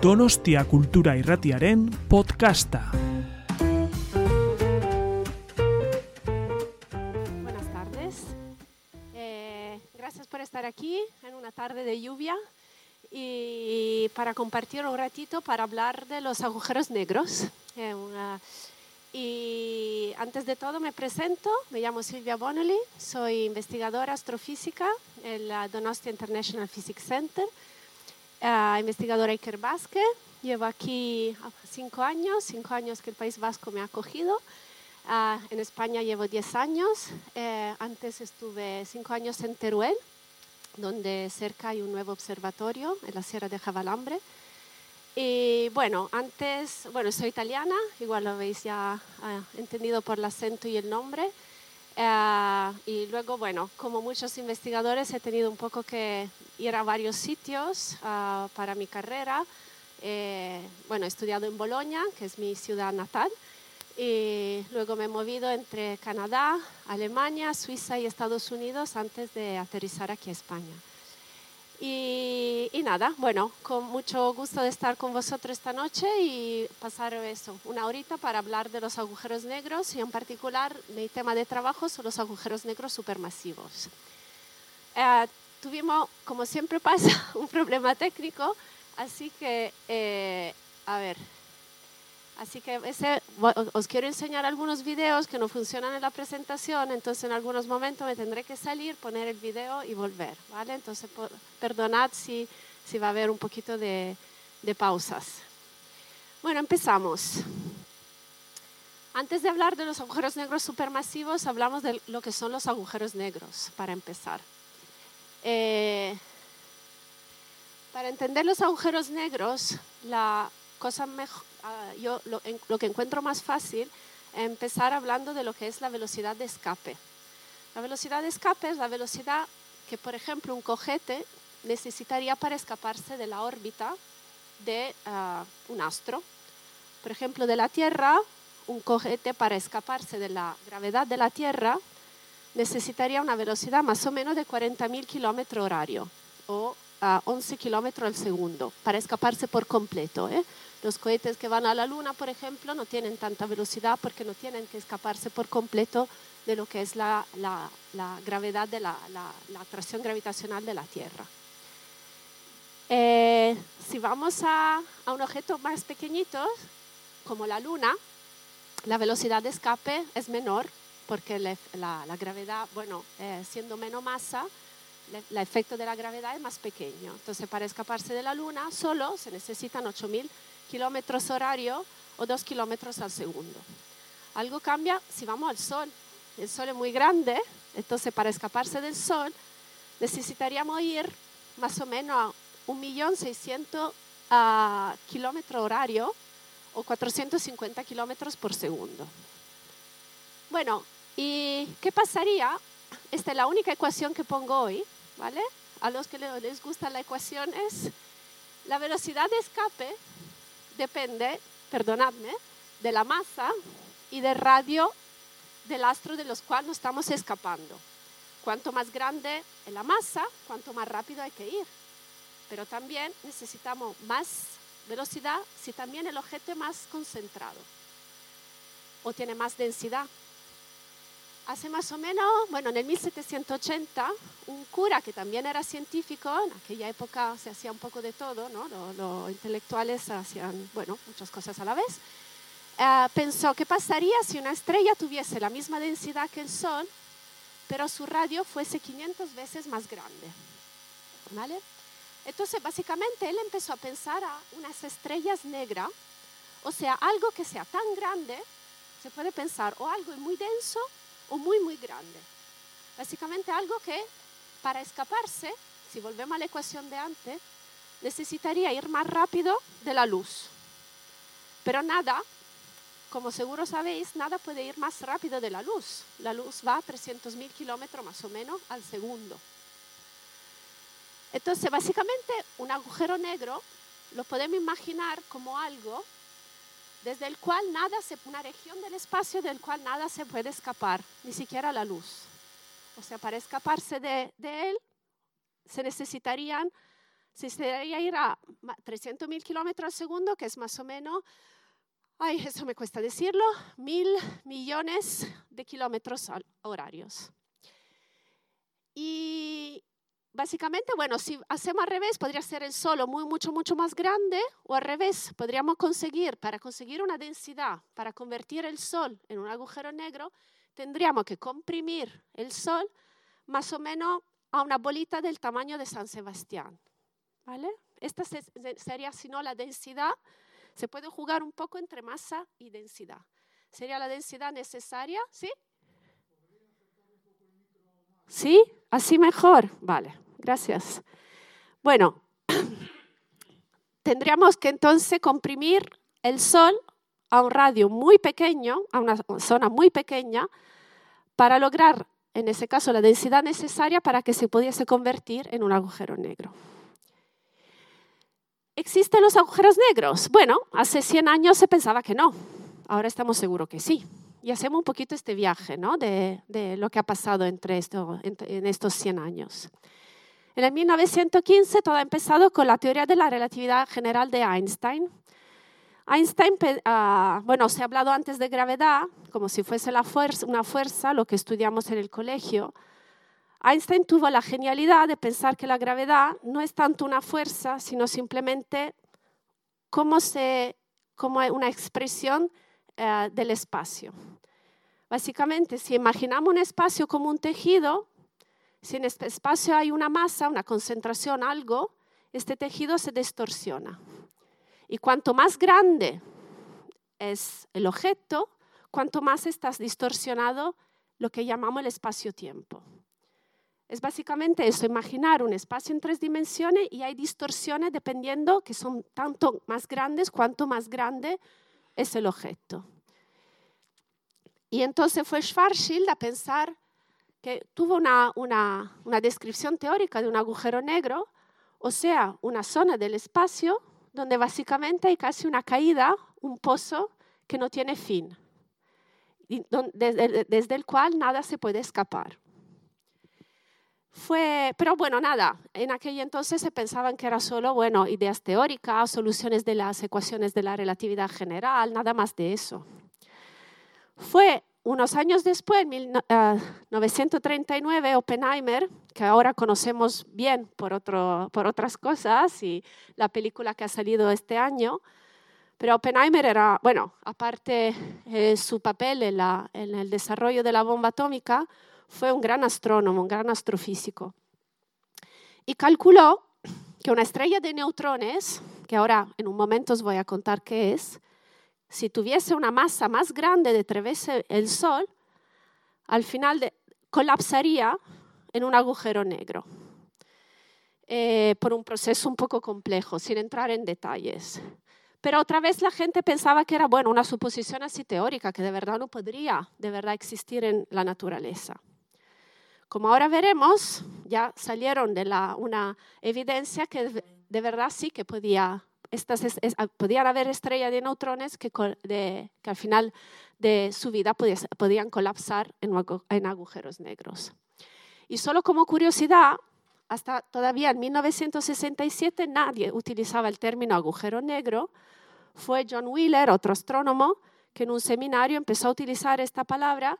Donostia Kultura Irratiaren podcasta. Buenas tardes. Eh, gracias por estar aquí en una tarde de lluvia y para compartir un ratito para hablar de los agujeros negros. Eh, y antes de todo me presento, me llamo Silvia Bonnelly, soy investigadora astrofísica en la Donostia International Physics Center, investigadora Iker Basque, llevo aquí cinco años, cinco años que el País Vasco me ha acogido. Ah, en España llevo 10 años. Eh, antes estuve 5 años en Teruel, donde cerca hay un nuevo observatorio en la Sierra de Javalambre. Y bueno, antes, bueno, soy italiana, igual lo habéis ya ah, entendido por el acento y el nombre. Eh, y luego, bueno, como muchos investigadores, he tenido un poco que ir a varios sitios ah, para mi carrera. Eh, bueno, he estudiado en Bolonia, que es mi ciudad natal, y luego me he movido entre Canadá, Alemania, Suiza y Estados Unidos antes de aterrizar aquí a España. Y, nada, bueno, con mucho gusto de estar con vosotros esta noche y pasar eso, una horita para hablar de los agujeros negros y en particular mi tema de trabajo son los agujeros negros supermasivos. Eh, tuvimos, como siempre pasa, un problema técnico, así que, eh, a ver, Así que ese, os quiero enseñar algunos videos que no funcionan en la presentación, entonces en algunos momentos me tendré que salir, poner el video y volver, ¿vale? Entonces perdonad si, si va a haber un poquito de, de pausas. Bueno, empezamos. Antes de hablar de los agujeros negros supermasivos, hablamos de lo que son los agujeros negros, para empezar. Eh, para entender los agujeros negros, la cosa mejor, ah, yo lo, en- lo que encuentro más fácil es empezar hablando de lo que es la velocidad de escape. La velocidad de escape es la velocidad que, por ejemplo, un cojete necesitaría para escaparse de la órbita de ah, un astro. Por ejemplo, de la Tierra, un cojete para escaparse de la gravedad de la Tierra necesitaría una velocidad más o menos de 40.000 kilómetros horario o a 11 kilómetros al segundo para escaparse por completo. ¿eh? Los cohetes que van a la Luna, por ejemplo, no tienen tanta velocidad porque no tienen que escaparse por completo de lo que es la, gravedad de la, atracción gravitacional de la Tierra. Eh, si vamos a, un objeto más pequeñito, como la Luna, la velocidad de escape es menor porque la, gravedad, bueno, eh, siendo menos masa, el efecto de la gravedad es más pequeño. Entonces, para escaparse de la Luna solo se necesitan 8.000 kilómetros horario o 2 kilómetros al segundo. Algo cambia si vamos al Sol. El Sol es muy grande, entonces para escaparse del Sol necesitaríamos ir más o menos a 1.600.000 ah, kilómetros horario o 450 kilómetros por segundo. Bueno, ¿y qué pasaría? Esta es la única ecuación que pongo hoy, ¿vale? A los que le- les gusta la ecuación es la velocidad de escape depende, perdonadme, de la masa y del radio del astro de los cuales estamos escapando. Cuanto más grande es la masa, cuanto más rápido hay que ir. Pero también necesitamos más velocidad si también el objeto es más concentrado o tiene más densidad. Hace más o menos, bueno, en el 1780, un cura que también era científico, en aquella época se hacía un poco de todo, ¿no? Lo- Los intelectuales hacían, bueno, muchas cosas a la vez. Eh, pensó, ¿qué pasaría si una estrella tuviese la misma densidad que el Sol, pero su radio fuese 500 veces más grande? ¿Vale? Entonces, básicamente, él empezó a pensar a unas estrellas negras, o sea, algo que sea tan grande, se puede pensar o algo muy denso o muy, muy grande. Básicamente algo que para escaparse, si volvemos a la ecuación de antes, necesitaría ir más rápido de la luz. Pero nada, como seguro sabéis, nada puede ir más rápido de la luz. La luz va a 300.000 kilómetros más o menos al segundo. Entonces, básicamente, un agujero negro lo podemos imaginar como algo desde el cual nada se, una región del espacio del cual nada se puede escapar, ni siquiera la luz. O sea, para escaparse de, de él se necesitarían se sería ir a 300.000 kilómetros al segundo, que es más o menos, ay, eso me cuesta decirlo, mil millones de kilómetros horarios. Y básicamente, bueno, si hacemos al revés, podría ser el Sol muy, mucho, mucho más grande, o al revés, podríamos conseguir, para conseguir una densidad, para convertir el Sol en un agujero negro, tendríamos que comprimir el Sol más o menos a una bolita del tamaño de San Sebastián. ¿Vale? Esta sería, si no, la densidad. Se puede jugar un poco entre masa y densidad. Sería la densidad necesaria, ¿sí? ¿Sí? ¿Así mejor? Vale, gracias. Bueno, tendríamos que entonces comprimir el Sol a un radio muy pequeño, a una zona muy pequeña, para lograr, en ese caso, la densidad necesaria para que se pudiese convertir en un agujero negro. ¿Existen los agujeros negros? Bueno, hace 100 años se pensaba que no, ahora estamos seguros que sí. Y hacemos un poquito este viaje ¿no? de, lo que ha pasado entre esto, en estos 100 años. En el 1915 todo ha empezado con la teoría de la relatividad general de Einstein, Einstein, ah, bueno, se ha hablado antes de gravedad, como si fuese la fuerza, una fuerza, lo que estudiamos en el colegio. Einstein tuvo la genialidad de pensar que la gravedad no es tanto una fuerza, sino simplemente como, se, como una expresión eh, del espacio. Básicamente, si imaginamos un espacio como un tejido, si en este espacio hay una masa, una concentración, algo, este tejido se distorsiona. Y cuanto más grande es el objeto, cuanto más estás distorsionado lo que llamamos el espacio-tiempo. Es básicamente eso, imaginar un espacio en tres dimensiones y hay distorsiones dependiendo que son tanto más grandes cuanto más grande es el objeto. Y entonces fue Schwarzschild a pensar que tuvo una, una, una descripción teórica de un agujero negro, o sea, una zona del espacio donde básicamente hay casi una caída, un pozo que no tiene fin, desde, el cual nada se puede escapar. Fue, pero bueno, nada, en aquel entonces se pensaban que era solo, bueno, ideas teóricas, soluciones de las ecuaciones de la relatividad general, nada más de eso. Fue unos años después, en 1939, ah, Oppenheimer, que ahora conocemos bien por, otras cosas y la película que ha salido este año, pero Oppenheimer era, bueno, aparte eh, su papel en, en el desarrollo de la bomba atómica, fue un gran astrónomo, un gran astrofísico. Y calculó que una estrella de neutrones, que ahora en un momento os voy a contar qué es, si tuviese una masa más grande de través el Sol, al final colapsaría en un agujero negro, eh, por un proceso un poco complejo, sin entrar en detalles. Pero otra vez la gente pensaba que era bueno, una suposición así teórica, que de verdad no podría de verdad existir en la naturaleza. Como ahora veremos, ya salieron de la, una evidencia que de verdad sí que podía estas ah, podían haber estrellas de neutrones que, al final de su vida podían colapsar en, agujeros negros. Y solo como curiosidad, hasta todavía en 1967 nadie utilizaba el término agujero negro. Fue John Wheeler, otro astrónomo, que en un seminario empezó a utilizar esta palabra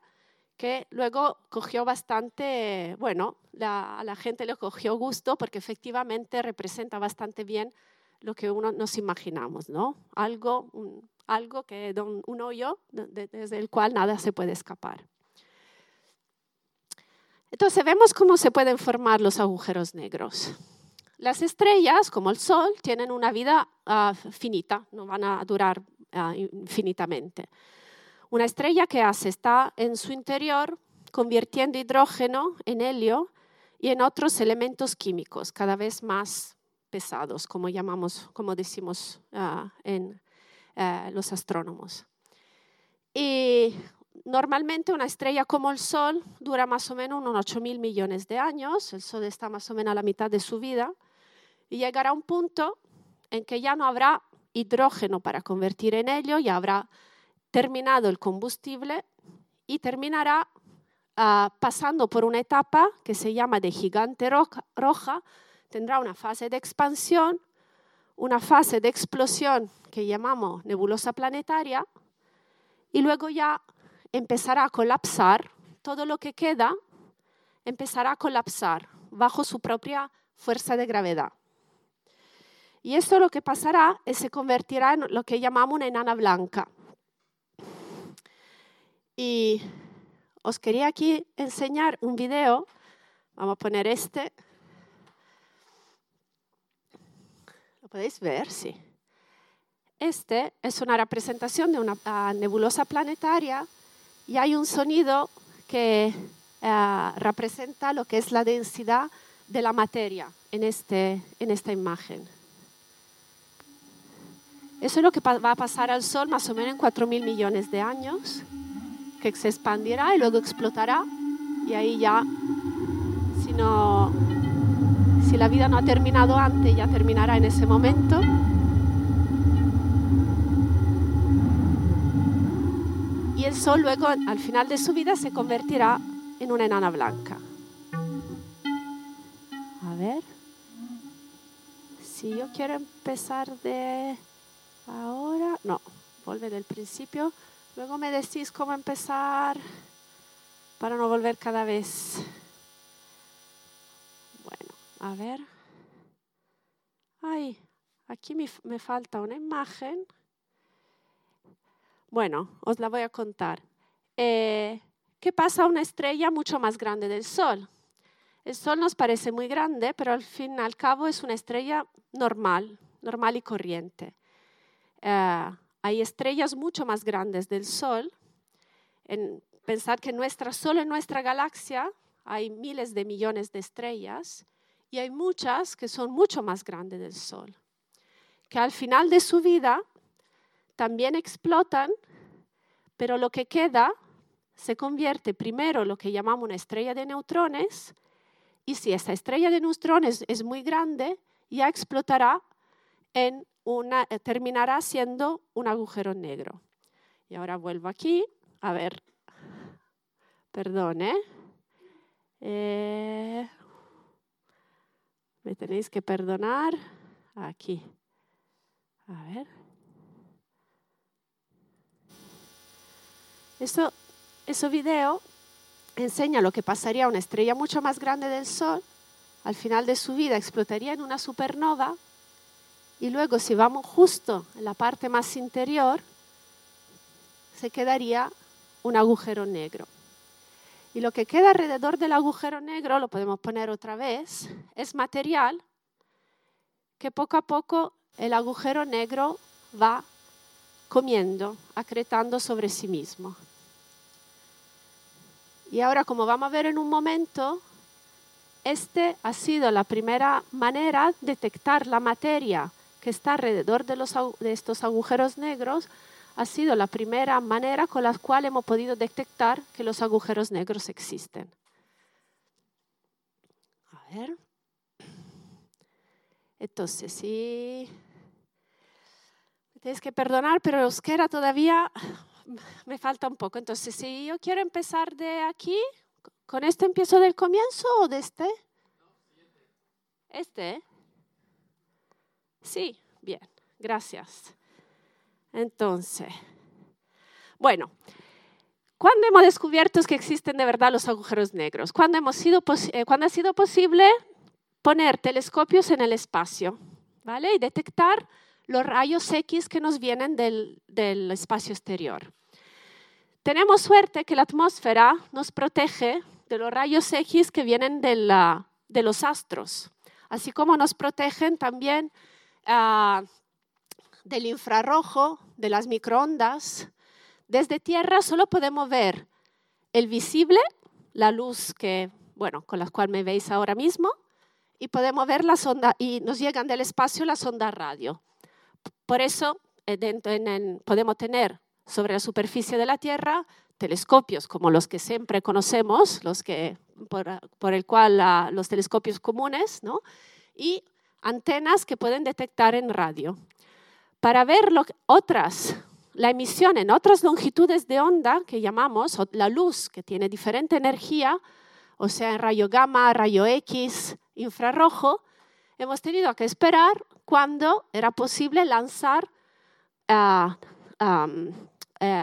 que luego cogió bastante, bueno, a la gente le cogió gusto porque efectivamente representa bastante bien lo que uno nos imaginamos, ¿no? Algo, un, algo que un hoyo desde el cual nada se puede escapar. Entonces vemos cómo se pueden formar los agujeros negros. Las estrellas, como el Sol, tienen una vida ah, finita, no van a durar ah, infinitamente. Una estrella que hace está en su interior convirtiendo hidrógeno en helio y en otros elementos químicos cada vez más pesados, como llamamos, como decimos ah, en ah, los astrónomos. Y normalmente una estrella como el Sol dura más o menos unos 8 mil millones de años, el Sol está más o menos a la mitad de su vida, y llegará un punto en que ya no habrá hidrógeno para convertir en helio, ya habrá terminado el combustible y terminará ah, pasando por una etapa que se llama de gigante roja, tendrá una fase de expansión, una fase de explosión que llamamos nebulosa planetaria y luego ya empezará a colapsar, todo lo que queda empezará a colapsar bajo su propia fuerza de gravedad. Y esto lo que pasará es se convertirá en lo que llamamos una enana blanca. Y os quería aquí enseñar un video. Vamos a poner este. ¿Lo podéis ver? Sí. Este es una representación de una ah, nebulosa planetaria y hay un sonido que ah, representa lo que es la densidad de la materia en, este, en esta imagen. Eso es lo que va a pasar al Sol más o menos en 4.000 millones de años, que se expandirá y luego explotará. Y ahí ya, si, no, si la vida no ha terminado antes, ya terminará en ese momento. Y el Sol luego, al final de su vida, se convertirá en una enana blanca. A ver. Si yo quiero empezar de Ahora, no, vuelve del principio. Luego me decís cómo empezar para no volver cada vez. A ver. Ay, aquí me, falta una imagen. Bueno, os la voy a contar. Eh, ¿Qué pasa a una estrella mucho más grande del Sol? El Sol nos parece muy grande, pero al fin y al cabo es una estrella normal, normal y corriente. Eh, hay estrellas mucho más grandes del Sol. En pensar que solo en nuestra galaxia hay miles de millones de estrellas y hay muchas que son mucho más grandes del Sol, que al final de su vida también explotan, pero lo que queda se convierte primero en lo que llamamos una estrella de neutrones, y si esa estrella de neutrones es muy grande, ya explotará en eh, terminará siendo un agujero negro. Y ahora vuelvo aquí, a ver, perdón. ¿eh? Me tenéis que perdonar, aquí, a ver. Eso, ese video enseña lo que pasaría a una estrella mucho más grande del Sol. Al final de su vida explotaría en una supernova y luego si vamos justo en la parte más interior, se quedaría un agujero negro. Y lo que queda alrededor del agujero negro, lo podemos poner otra vez, es material que poco a poco el agujero negro va comiendo, acretando sobre sí mismo. Y ahora, como vamos a ver en un momento, este ha sido la primera manera de detectar la materia que está alrededor de, los, de estos agujeros negros ha sido la primera manera con la cual hemos podido detectar que los agujeros negros existen. A ver. Entonces, sí. Tenéis que perdonar, pero euskera todavía me falta un poco. Entonces, si yo quiero empezar de aquí, ¿con este empiezo del comienzo o de este? Este. Sí, bien, gracias. Entonces, bueno, ¿cuándo hemos descubierto que existen de verdad los agujeros negros? ¿Cuándo, hemos sido eh, ha sido posible poner telescopios en el espacio ¿vale? y detectar los rayos X que nos vienen del, del espacio exterior? Tenemos suerte que la atmósfera nos protege de los rayos X que vienen de, la, de los astros, así como nos protegen también Ah, del infrarrojo, de las microondas. Desde tierra solo podemos ver el visible, la luz que, bueno, con la cual me veis ahora mismo, y podemos ver la sonda, y nos llegan del espacio la sonda radio. Por eso eh, podemos tener sobre la superficie de la Tierra telescopios como los que siempre conocemos, los que, por, el cual los telescopios comunes, ¿no? y antenas que pueden detectar en radio. Para ver otras, la emisión en otras longitudes de onda que llamamos la luz, que tiene diferente energía, o sea, en rayo gamma, rayo X, infrarrojo, hemos tenido que esperar cuando era posible lanzar ah, eh,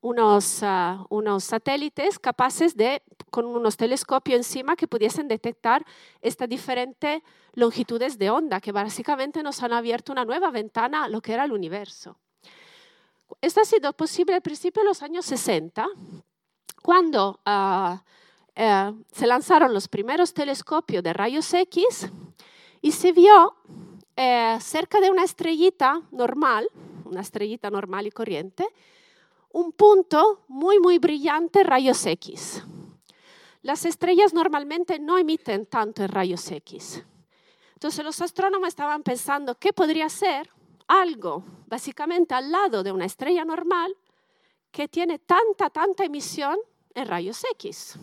unos, ah, unos satélites capaces de, con unos telescopios encima, que pudiesen detectar estas diferentes longitudes de onda, que básicamente nos han abierto una nueva ventana a lo que era el universo. Esto ha sido posible al principio de los años 60, cuando eh, se lanzaron los primeros telescopios de rayos X y se vio eh, cerca de una estrellita normal, una estrellita normal y corriente, un punto muy, muy brillante, rayos X. Las estrellas normalmente no emiten tanto en rayos X. Entonces los astrónomos estaban pensando, ¿qué podría ser algo básicamente al lado de una estrella normal que tiene tanta, tanta emisión en rayos X?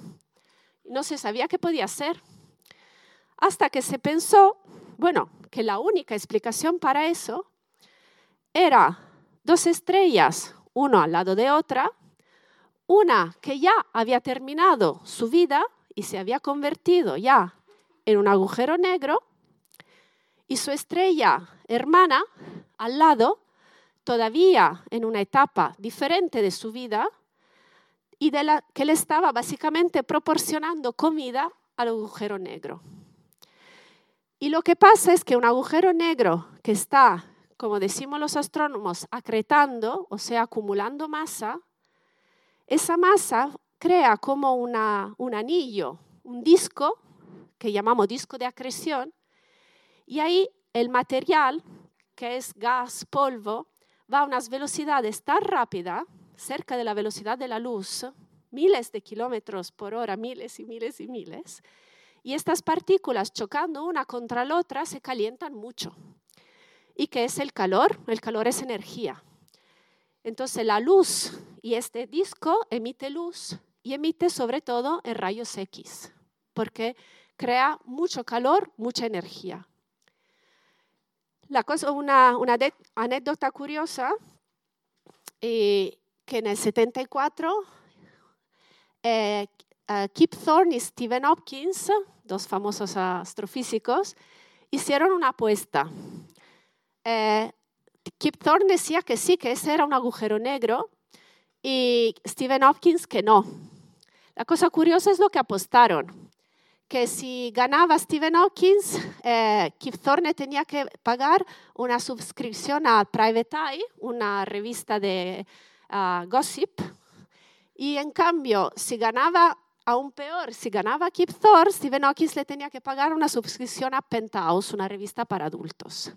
No se sabía qué podía ser. Hasta que se pensó, bueno, que la única explicación para eso era dos estrellas uno al lado de otra, una que ya había terminado su vida y se había convertido ya en un agujero negro, y su estrella hermana al lado, todavía en una etapa diferente de su vida, y de la que le estaba básicamente proporcionando comida al agujero negro. Y lo que pasa es que un agujero negro que está como decimos los astrónomos, acretando, o sea, acumulando masa, esa masa crea como un anillo, un disco, que llamamos disco de acreción, y ahí el material, que es gas, polvo, va a unas velocidades tan rápidas, cerca de la velocidad de la luz, miles de kilómetros por hora, miles y miles y miles, y estas partículas chocando una contra la otra se calientan mucho. ¿Y qué es el calor? El calor es energía. Entonces la luz y este disco emite luz y emite sobre todo en rayos X, porque crea mucho calor, mucha energía. La cosa, una, una anécdota curiosa, eh, que en el 74 eh, Kip Thorne y Stephen Hopkins, dos famosos astrofísicos, hicieron una apuesta eh, Kip Thorne decía que sí, que ese era un agujero negro y Stephen Hopkins que no. La cosa curiosa es lo que apostaron, que si ganaba Stephen Hopkins, eh, Kip Thorne tenía que pagar una suscripción a Private Eye, una revista de ah, gossip, y en cambio, si ganaba aún peor, si ganaba Kip Thorne, Stephen Hawking le tenía que pagar una suscripción a Penthouse, una revista para adultos.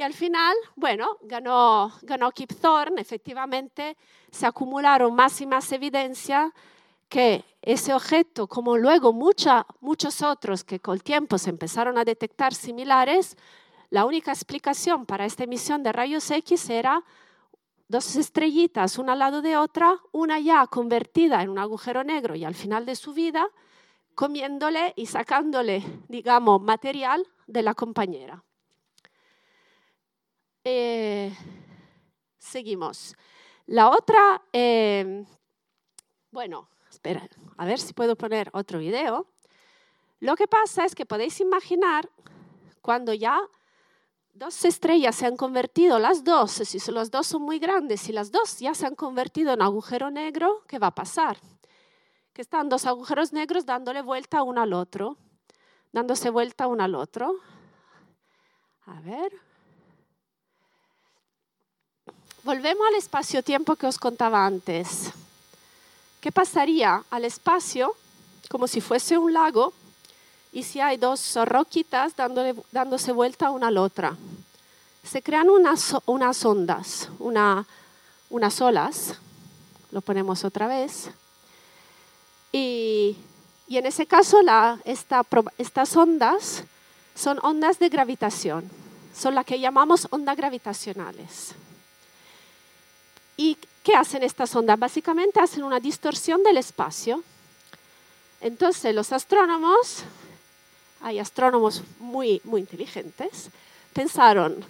Y al final, bueno, ganó, ganó Kip Thorne, efectivamente se acumularon más y más evidencia que ese objeto, como luego muchos otros que con el tiempo se empezaron a detectar similares, la única explicación para esta emisión de rayos X era dos estrellitas una al lado de otra, una ya convertida en un agujero negro y al final de su vida, comiéndole y sacándole, digamos, material de la compañera. Eh, seguimos. La otra, eh, bueno, espera, a ver si puedo poner otro video. Lo que pasa es que podéis imaginar cuando ya dos estrellas se han convertido, las dos, si las dos son muy grandes, si las dos ya se han convertido en agujero negro, ¿qué va a pasar? Que están dos agujeros negros dándole vuelta uno al otro, dándose vuelta uno al otro. A ver. Volvemos al espacio-tiempo que os contaba antes. ¿Qué pasaría al espacio como si fuese un lago y si hay dos roquitas dándose vuelta una a la otra? Se crean unas, unas ondas, unas olas, lo ponemos otra vez, y, en ese caso estas ondas son ondas de gravitación, son las que llamamos ondas gravitacionales. ¿Y qué hacen estas ondas? Básicamente hacen una distorsión del espacio. Entonces los astrónomos, hay astrónomos muy, muy inteligentes, pensaron,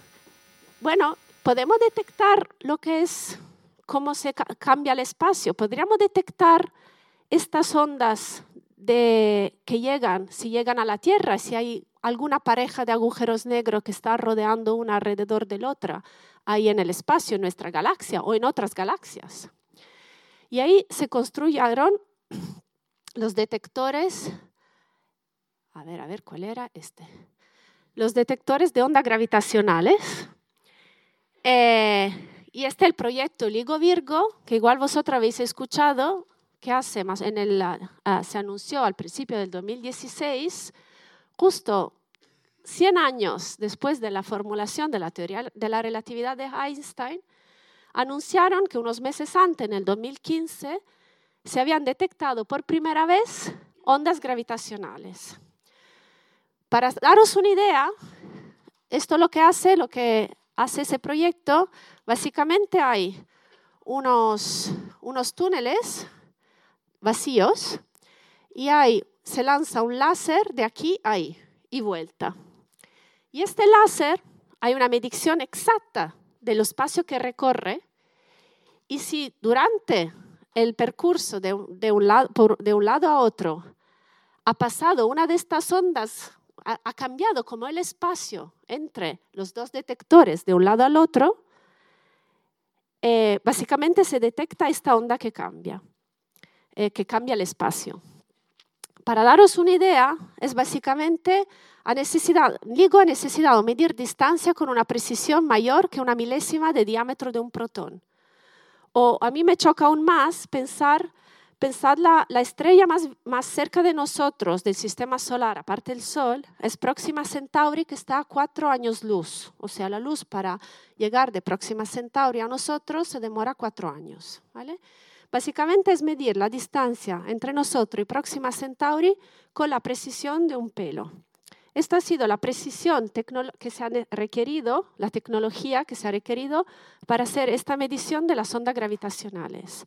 bueno, podemos detectar lo que es, cómo se cambia el espacio, podríamos detectar estas ondas de, que llegan, si llegan a la Tierra, si hay alguna pareja de agujeros negros que está rodeando una alrededor del otra ahí en el espacio, en nuestra galaxia o en otras galaxias. Y ahí se construyeron los detectores, a ver, a ver, ¿cuál era este? Los detectores de ondas gravitacionales. Eh, y este es el proyecto LIGO Virgo, que igual vosotros habéis escuchado, que hace más en el, uh, se anunció al principio del 2016, justo 100 años después de la formulación de la teoría de la relatividad de Einstein, anunciaron que unos meses antes, en el 2015, se habían detectado por primera vez ondas gravitacionales. Para daros una idea, esto lo que hace, lo que hace ese proyecto, básicamente hay unos, unos túneles vacíos y hay, se lanza un láser de aquí a ahí y vuelta. Y este láser, hay una medición exacta del espacio que recorre y si durante el percurso de, un, lado, de un lado a otro ha pasado una de estas ondas, ha, cambiado como el espacio entre los dos detectores de un lado al otro, eh, básicamente se detecta esta onda que cambia, eh, que cambia el espacio. Para daros una idea, es básicamente ha necesidad, LIGO ha necesitado medir distancia con una precisión mayor que una milésima de diámetro de un protón. O a mí me choca aún más pensar, pensar la, la estrella más, más cerca de nosotros del sistema solar, aparte del Sol, es Próxima Centauri, que está a cuatro años luz. O sea, la luz para llegar de Próxima Centauri a nosotros se demora cuatro años. ¿vale? Básicamente es medir la distancia entre nosotros y Próxima Centauri con la precisión de un pelo. Esta ha sido la precisión que se ha requerido, la tecnología que se ha requerido para hacer esta medición de las ondas gravitacionales.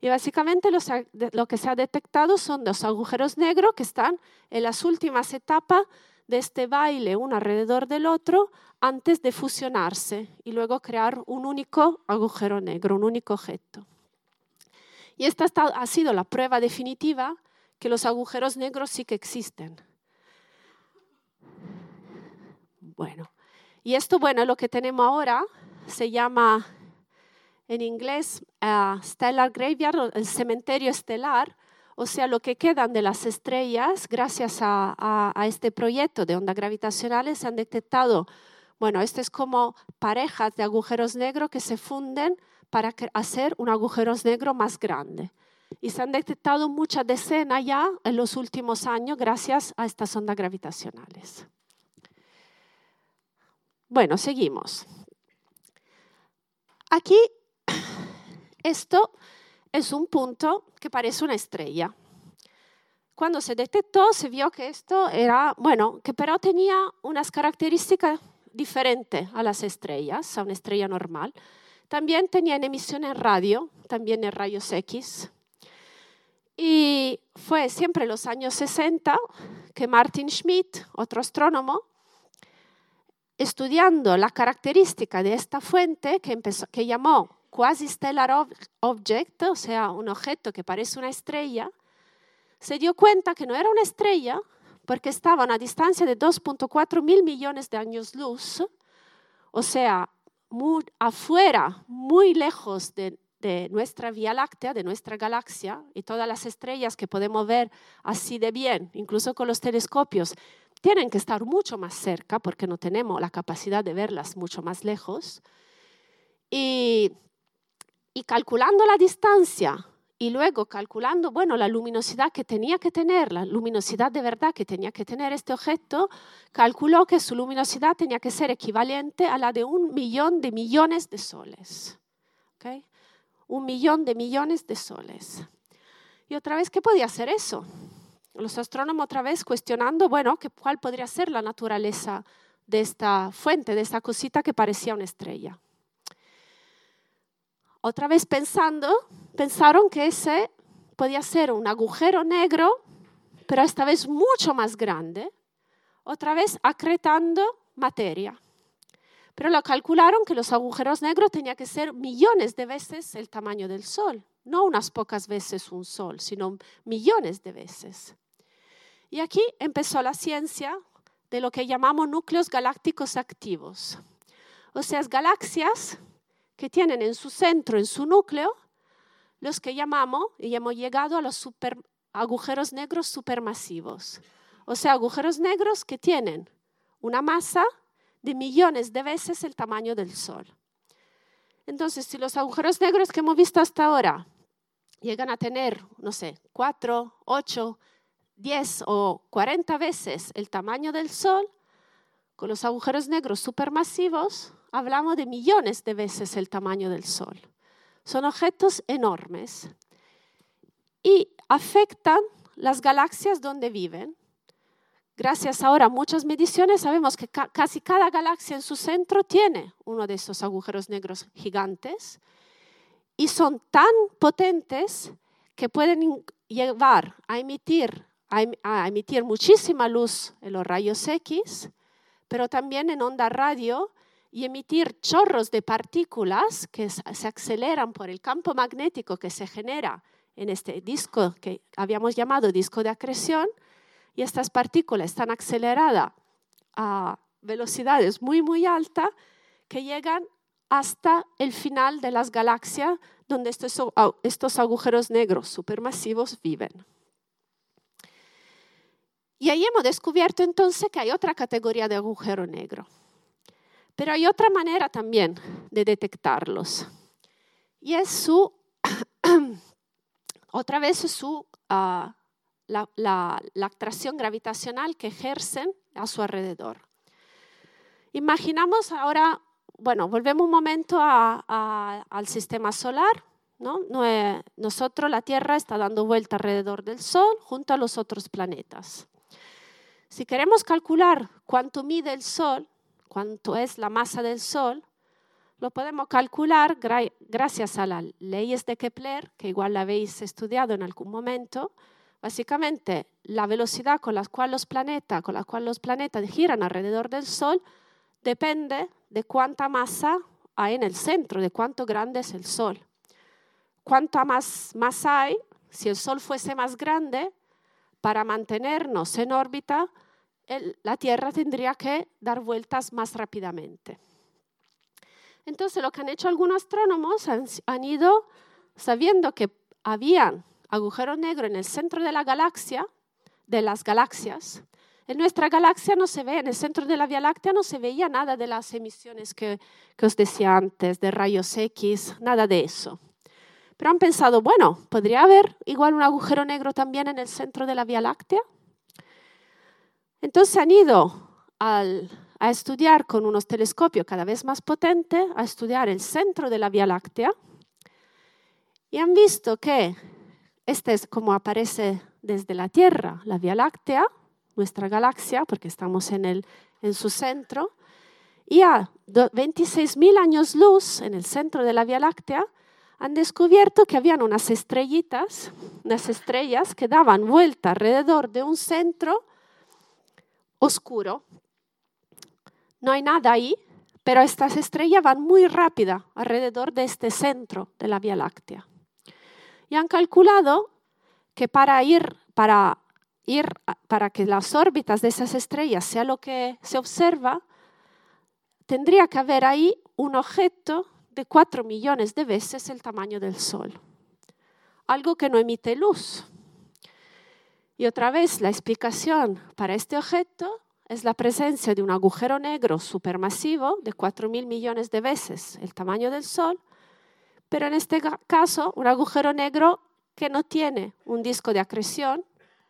Y básicamente lo, que se ha detectado son dos agujeros negros que están en las últimas etapas de este baile uno alrededor del otro antes de fusionarse y luego crear un único agujero negro, un único objeto. Y esta ha sido la prueba definitiva que los agujeros negros sí que existen. Bueno, y esto, bueno, lo que tenemos ahora se llama en inglés uh, Stellar Graveyard, el cementerio estelar, o sea, lo que quedan de las estrellas, gracias a, este proyecto de ondas gravitacionales, se han detectado, bueno, esto es como parejas de agujeros negros que se funden para hacer un agujero negro más grande. Y se han detectado muchas decenas ya en los últimos años gracias a estas ondas gravitacionales. Bueno, seguimos. Aquí, esto es un punto que parece una estrella. Cuando se detectó, se vio que esto era, bueno, que pero tenía unas características diferentes a las estrellas, a una estrella normal. También tenía emisión en radio, también en rayos X. Y fue siempre en los años 60 que Martin Schmidt, otro astrónomo, estudiando la característica de esta fuente que, que llamó quasi-stellar object, o sea, un objeto que parece una estrella, se dio cuenta que no era una estrella porque estaba a una distancia de 2.4 mil millones de años luz, o sea, muy afuera, muy lejos de, de nuestra Vía Láctea, de nuestra galaxia, y todas las estrellas que podemos ver así de bien, incluso con los telescopios, tienen que estar mucho más cerca porque no tenemos la capacidad de verlas mucho más lejos. Y, calculando la distancia y luego calculando, bueno, la luminosidad que tenía que tener, la luminosidad de verdad que tenía que tener este objeto, calculó que su luminosidad tenía que ser equivalente a la de un millón de millones de soles. ¿Okay? Un millón de millones de soles. Y otra vez, ¿qué podía ser eso? los astrónomos otra vez cuestionando, bueno, cuál podría ser la naturaleza de esta fuente, de esta cosita que parecía una estrella. Otra vez pensando, pensaron que ese podía ser un agujero negro, pero esta vez mucho más grande, otra vez acretando materia. Pero lo calcularon que los agujeros negros tenían que ser millones de veces el tamaño del Sol, no unas pocas veces un Sol, sino millones de veces. Y aquí empezó la ciencia de lo que llamamos núcleos galácticos activos. O sea, galaxias que tienen en su centro, en su núcleo, los que llamamos, y hemos llegado a los super, agujeros negros supermasivos. O sea, agujeros negros que tienen una masa de millones de veces el tamaño del Sol. Entonces, si los agujeros negros que hemos visto hasta ahora llegan a tener, no sé, 4, 8, 10 o 40 veces el tamaño del Sol, con los agujeros negros supermasivos hablamos de millones de veces el tamaño del Sol. Son objetos enormes y afectan las galaxias donde viven. Gracias ahora muchas mediciones sabemos que casi cada galaxia en su centro tiene uno de esos agujeros negros gigantes y son tan potentes que pueden llevar a emitir, a emitir muchísima luz en los rayos X, pero también en onda radio y emitir chorros de partículas que se aceleran por el campo magnético que se genera en este disco que habíamos llamado disco de acreción, y estas partículas están aceleradas a velocidades muy, muy altas que llegan hasta el final de las galaxias donde estos, estos agujeros negros supermasivos viven. Y ahí hemos descubierto entonces que hay otra categoría de agujero negro. Pero hay otra manera también de detectarlos. Y es su, otra vez su, ah, la, la, atracción gravitacional que ejercen a su alrededor. Imaginamos ahora, bueno, volvemos un momento al sistema solar. ¿no? Nosotros, la Tierra, está dando vuelta alrededor del Sol junto a los otros planetas. Si queremos calcular cuánto mide el Sol, cuánto es la masa del Sol, lo podemos calcular gracias a las leyes de Kepler, que igual la habéis estudiado en algún momento. Básicamente, la velocidad con la cual los planetas, con la cual los planetas giran alrededor del Sol, depende de cuánta masa hay en el centro, de cuánto grande es el Sol. Cuánta más masa hay, si el Sol fuese más grande, para mantenernos en órbita, la Tierra tendría que dar vueltas más rápidamente. Entonces, lo que han hecho algunos astrónomos han, ido sabiendo que habían agujeros negros en el centro de la galaxia, de las galaxias. En nuestra galaxia no se ve, en el centro de la Vía Láctea no se veía nada de las emisiones que, que os decía antes, de rayos X, nada de eso. Pero han pensado, bueno, ¿podría haber igual un agujero negro también en el centro de la Vía Láctea? Entonces han ido a estudiar con unos telescopios cada vez más potentes, a estudiar el centro de la Vía Láctea y han visto que este es como aparece desde la Tierra, la Vía Láctea, nuestra galaxia, porque estamos en, el, en su centro, y a 26.000 años luz en el centro de la Vía Láctea han descubierto que habían unas estrellitas, unas estrellas que daban vuelta alrededor de un centro oscuro. No hay nada ahí, pero estas estrellas van muy rápida alrededor de este centro de la Vía Láctea. Y han calculado que para ir, para ir, para que las órbitas de esas estrellas sea lo que se observa, tendría que haber ahí un objeto de cuatro millones de veces el tamaño del Sol. Algo que no emite luz. Y otra vez, la explicación para este objeto es la presencia de un agujero negro supermasivo de 4.000 millones de veces el tamaño del Sol, pero en este caso un agujero negro que no tiene un disco de acreción,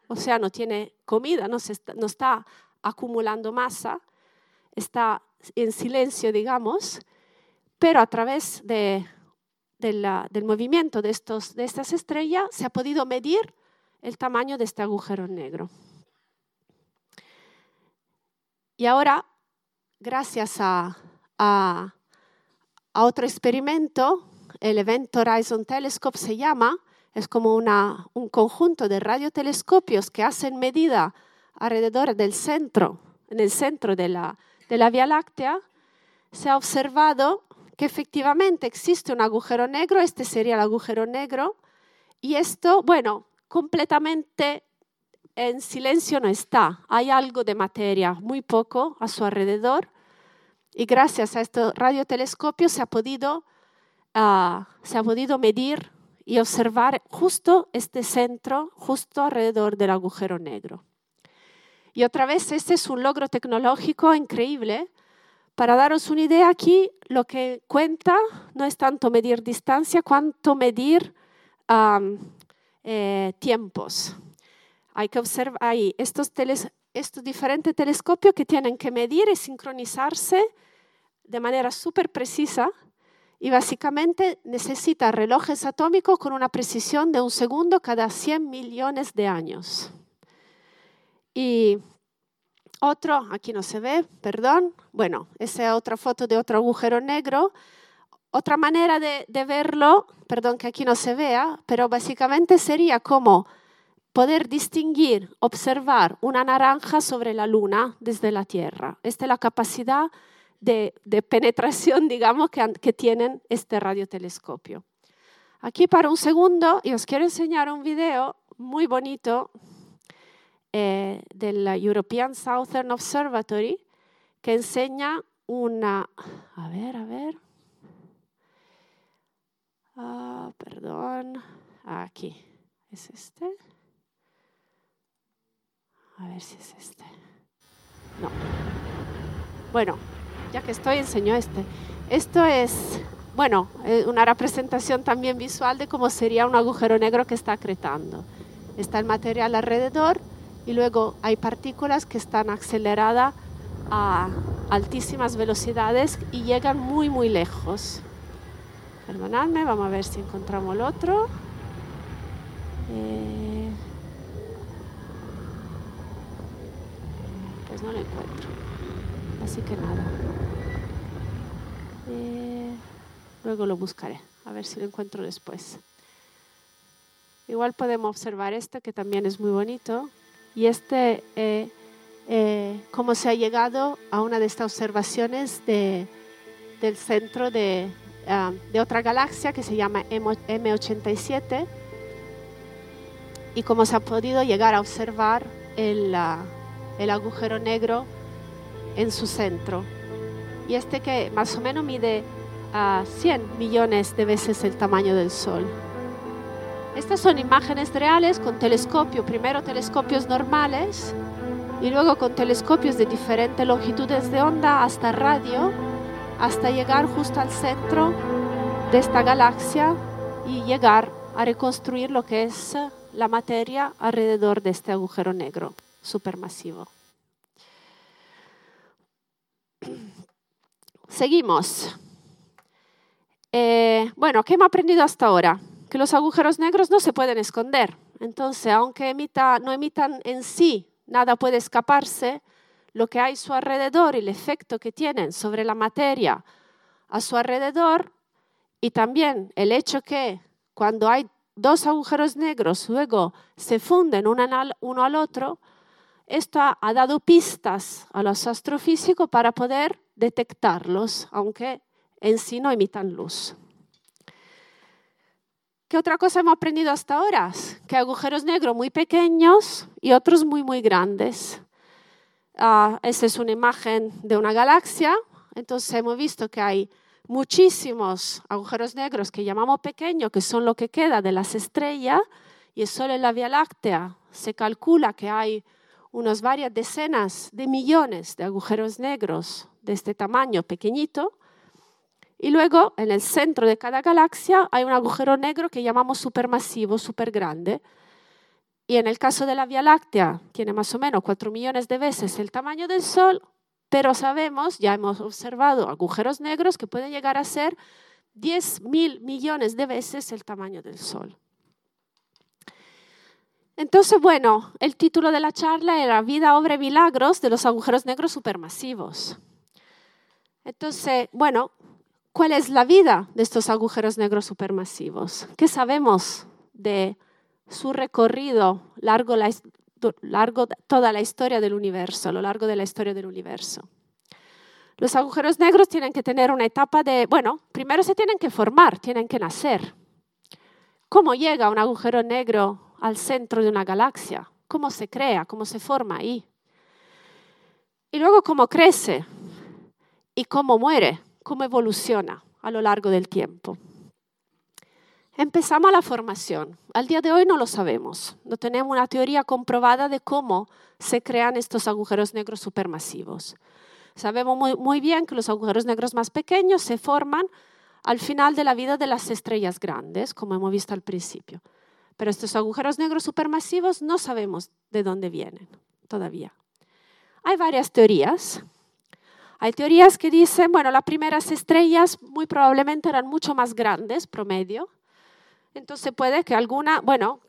o sea, no tiene comida, no, está, acumulando masa, está en silencio, digamos, pero a través del movimiento de, estas estrellas se ha podido medir el tamaño de este agujero negro. Y ahora, gracias a, otro experimento, el Event Horizon Telescope se llama, es como un conjunto de radiotelescopios que hacen medida alrededor del centro, en el centro de la, de la Vía Láctea, se ha observado que efectivamente existe un agujero negro, este sería el agujero negro, y esto, bueno, completamente en silencio no está. Hay algo de materia, muy poco a su alrededor. Y gracias a este radiotelescopio se ha podido, ah, se ha podido medir y observar justo este centro, justo alrededor del agujero negro. Y otra vez, este es un logro tecnológico increíble. Para daros una idea, aquí lo que cuenta no es tanto medir distancia, cuanto medir eh, tiempos. Hay que observar ahí estos, estos diferentes telescopios que tienen que medir y sincronizarse de manera súper precisa y básicamente necesita relojes atómicos con una precisión de un segundo cada 100 millones de años. Y otro, aquí no se ve, perdón, bueno, esa es otra foto de otro agujero negro. Otra manera de, de verlo, perdón que aquí no se vea, pero básicamente sería como poder distinguir, observar una naranja sobre la luna desde la Tierra. Esta es la capacidad de, penetración, digamos, que, tienen este radiotelescopio. Aquí para un segundo y os quiero enseñar un video muy bonito eh, del European Southern Observatory que enseña una... A ver, a ver. Ah, perdón. Aquí. ¿Es este? A ver si es este. No. Bueno, ya que estoy, enseño este. Esto es, bueno, eh, una representación también visual de cómo sería un agujero negro que está acretando. Está el material alrededor y luego hay partículas que están aceleradas a altísimas velocidades y llegan muy, muy lejos. Perdonadme, vamos a ver si encontramos el otro. Eh, pues no lo encuentro. Así que nada. Eh, luego lo buscaré, a ver si lo encuentro después. Igual podemos observar este que también es muy bonito. Y este, eh, eh, cómo se ha llegado a una de estas observaciones de, del centro de, ah, de, otra galaxia que se llama M87 y cómo se ha podido llegar a observar el, ah, el agujero negro en su centro. Y este que más o menos mide a 100 millones de veces el tamaño del Sol. Estas son imágenes reales con telescopio, primero telescopios normales y luego con telescopios de diferentes longitudes de onda hasta radio, hasta llegar justo al centro de esta galaxia y llegar a reconstruir lo que es la materia alrededor de este agujero negro supermasivo. Seguimos. Eh, bueno, ¿qué hemos aprendido hasta ahora? Que los agujeros negros no se pueden esconder. Entonces, aunque no emitan en sí, nada puede escaparse, lo que hay a su alrededor y el efecto que tienen sobre la materia a su alrededor y también el hecho que cuando hay dos agujeros negros luego se funden uno al otro, esto ha dado pistas a los astrofísicos para poder detectarlos, aunque en sí no emitan luz. ¿Qué otra cosa hemos aprendido hasta ahora? Que agujeros negros muy pequeños y otros muy, muy grandes. Uh, esa es una imagen de una galaxia. Entonces hemos visto que hay muchísimos agujeros negros que llamamos pequeños, que son lo que queda de las estrellas, y solo en la Vía Láctea se calcula que hay unas varias decenas de millones de agujeros negros de este tamaño pequeñito. Y luego, en el centro de cada galaxia, hay un agujero negro que llamamos supermasivo, super grande. Y en el caso de la Vía Láctea, tiene más o menos 4 millones de veces el tamaño del Sol, pero sabemos, ya hemos observado agujeros negros que pueden llegar a ser 10 mil millones de veces el tamaño del Sol. Entonces, bueno, el título de la charla era Vida, obra y milagros de los agujeros negros supermasivos. Entonces, bueno, ¿cuál es la vida de estos agujeros negros supermasivos? ¿Qué sabemos de su recorrido largo, largo toda la historia del universo, a lo largo de la historia del universo? Los agujeros negros tienen que tener una etapa de, bueno, primero se tienen que formar, tienen que nacer. ¿Cómo llega un agujero negro al centro de una galaxia? cómo se crea, cómo se forma ahí. Y luego cómo crece y cómo muere, cómo evoluciona a lo largo del tiempo. Empezamos la formación. Al día de hoy no lo sabemos. No tenemos una teoría comprobada de cómo se crean estos agujeros negros supermasivos. Sabemos muy, muy bien que los agujeros negros más pequeños se forman al final de la vida de las estrellas grandes, como hemos visto al principio. Pero estos agujeros negros supermasivos no sabemos de dónde vienen todavía. Hay varias teorías. Hay teorías que dicen, bueno, las primeras estrellas muy probablemente eran mucho más grandes, promedio, entonces puede que alguna, bueno,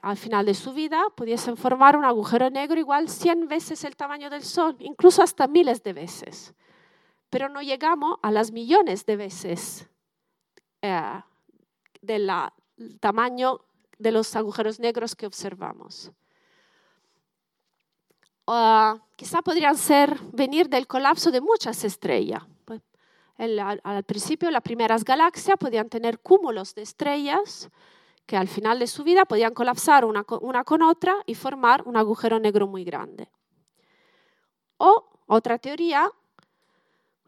al final de su vida pudiesen formar un agujero negro igual 100 veces el tamaño del Sol, incluso hasta miles de veces. Pero no llegamos a las millones de veces eh, del tamaño de los agujeros negros que observamos. Uh, quizá podrían ser venir del colapso de muchas estrellas. Al, principio, las primeras galaxias podían tener cúmulos de estrellas que al final de su vida podían colapsar una, una con otra y formar un agujero negro muy grande. O otra teoría,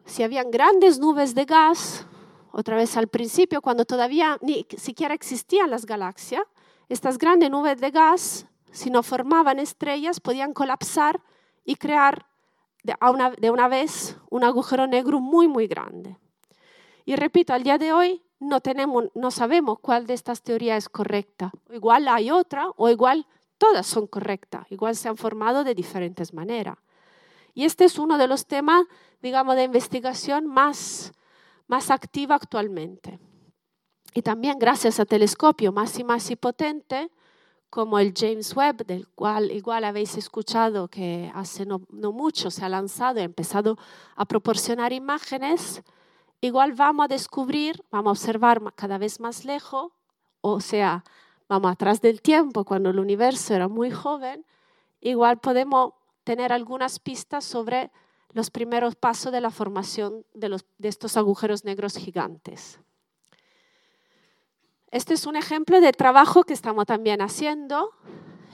si habían grandes nubes de gas, otra vez al principio, cuando todavía ni siquiera existían las galaxias, estas grandes nubes de gas si no formaban estrellas, podían colapsar y crear de una, de una vez un agujero negro muy, muy grande. Y repito, al día de hoy no, tenemos, no sabemos cuál de estas teorías es correcta. Igual hay otra o igual todas son correctas, igual se han formado de diferentes maneras. Y este es uno de los temas, digamos, de investigación más, más activa actualmente. Y también gracias a telescopio más y más y potente, como el James Webb, del cual igual habéis escuchado que hace no, mucho se ha lanzado y ha empezado a proporcionar imágenes, igual vamos a descubrir, vamos a observar cada vez más lejos, o sea, vamos atrás del tiempo, cuando el universo era muy joven, igual podemos tener algunas pistas sobre los primeros pasos de la formación de, estos agujeros negros gigantes. Este es un ejemplo de trabajo que estamos también haciendo.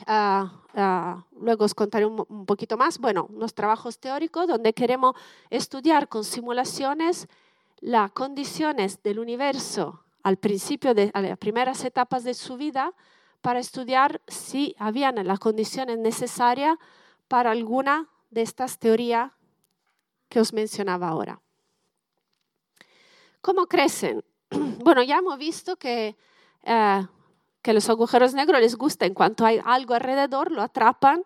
Ah, ah, luego os contaré un, poquito más. Bueno, unos trabajos teóricos donde queremos estudiar con simulaciones las condiciones del universo al principio de las primeras etapas de su vida para estudiar si habían las condiciones necesarias para alguna de estas teorías que os mencionaba ahora. ¿Cómo crecen? Bueno, ya hemos visto que, eh, que los agujeros negros les gusta, en cuanto hay algo alrededor, lo atrapan,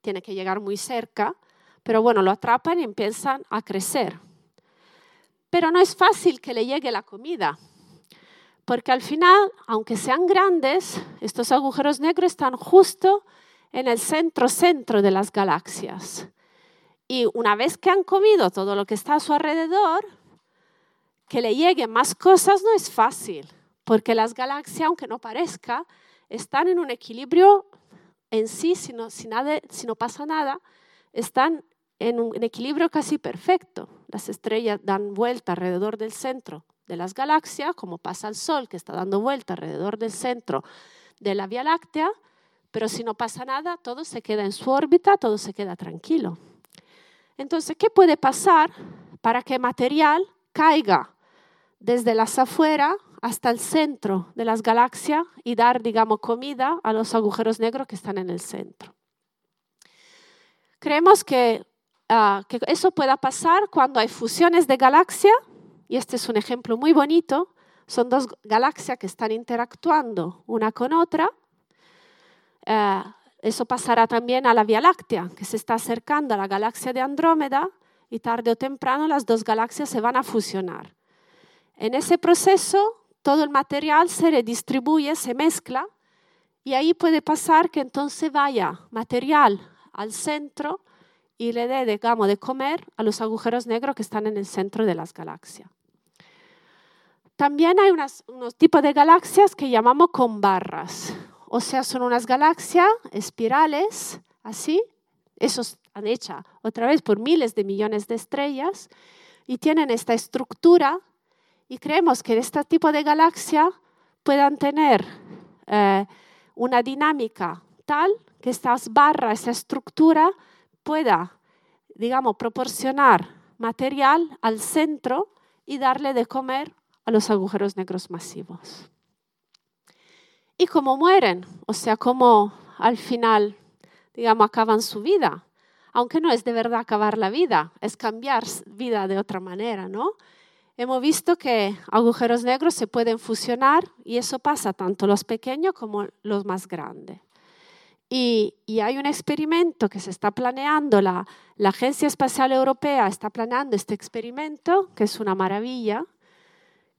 tiene que llegar muy cerca, pero bueno, lo atrapan y empiezan a crecer. Pero no es fácil que le llegue la comida, porque al final, aunque sean grandes, estos agujeros negros están justo en el centro-centro de las galaxias. Y una vez que han comido todo lo que está a su alrededor, que le lleguen más cosas no es fácil, porque las galaxias, aunque no parezca, están en un equilibrio en sí, si no, si no pasa nada, están en un equilibrio casi perfecto. Las estrellas dan vuelta alrededor del centro de las galaxias, como pasa el Sol, que está dando vuelta alrededor del centro de la Vía Láctea, pero si no pasa nada, todo se queda en su órbita, todo se queda tranquilo. Entonces, ¿qué puede pasar para que material caiga desde las afueras hasta el centro de las galaxias y dar, digamos, comida a los agujeros negros que están en el centro. Creemos que, ah, que eso pueda pasar cuando hay fusiones de galaxias, y este es un ejemplo muy bonito. Son dos galaxias que están interactuando una con otra. Ah, eso pasará también a la Vía Láctea, que se está acercando a la galaxia de Andrómeda y tarde o temprano las dos galaxias se van a fusionar. En ese proceso, todo el material se redistribuye, se mezcla y ahí puede pasar que entonces vaya material al centro y le dé, digamos, de comer a los agujeros negros que están en el centro de las galaxias. También hay unos tipos de galaxias que llamamos con barras, o sea, son unas galaxias espirales, así, esos han hecha otra vez por miles de millones de estrellas, y tienen esta estructura y creemos que este tipo de galaxia puedan tener eh, una dinámica tal que estas barras, esa estructura pueda, digamos, proporcionar material al centro y darle de comer a los agujeros negros masivos. Y cómo mueren, o sea, cómo al final, digamos, acaban su vida, aunque no es de verdad acabar la vida, es cambiar vida de otra manera, ¿no? Hemos visto que agujeros negros se pueden fusionar y eso pasa tanto los pequeños como los más grandes. Y, hay un experimento que se está planeando, la, la, Agencia Espacial Europea está planeando este experimento, que es una maravilla,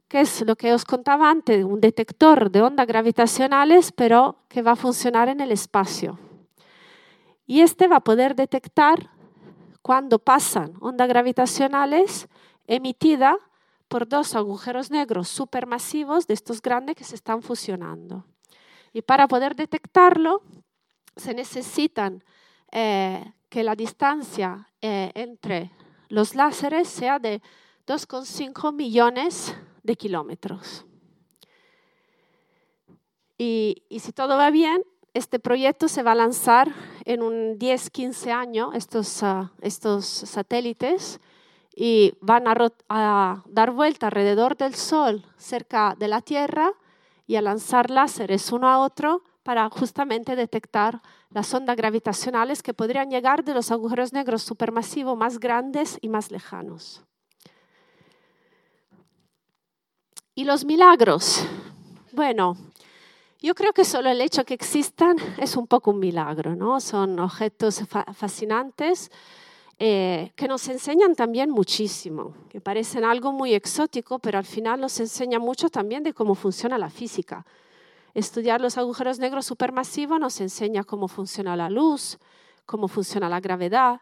que es lo que os contaba antes, un detector de ondas gravitacionales, pero que va a funcionar en el espacio. Y este va a poder detectar cuando pasan ondas gravitacionales emitidas por dos agujeros negros supermasivos de estos grandes que se están fusionando. Y para poder detectarlo, se necesitan eh, que la distancia eh, entre los láseres sea de 2,5 millones de kilómetros. Y, si todo va bien, este proyecto se va a lanzar en un 10-15 años, estos, ah, estos satélites, y van a, dar vuelta alrededor del Sol, cerca de la Tierra, y a lanzar láseres uno a otro para justamente detectar las ondas gravitacionales que podrían llegar de los agujeros negros supermasivos más grandes y más lejanos. ¿Y los milagros? Bueno, yo creo que solo el hecho que existan es un poco un milagro, ¿no? Son objetos fascinantes eh, que nos enseñan también muchísimo, que parecen algo muy exótico, pero al final nos enseñan mucho también de cómo funciona la física. Estudiar los agujeros negros supermasivos nos enseña cómo funciona la luz, cómo funciona la gravedad,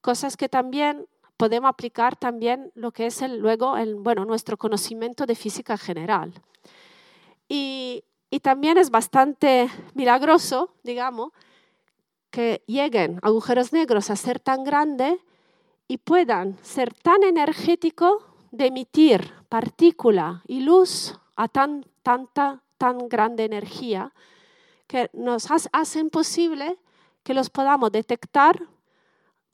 cosas que también podemos aplicar también lo que es el, luego el, bueno, nuestro conocimiento de física general. Y, y también es bastante milagroso, digamos, que lleguen agujeros negros a ser tan grandes y puedan ser tan energéticos de emitir partícula y luz a tan, tanta, tan grande energía que nos hacen posible que los podamos detectar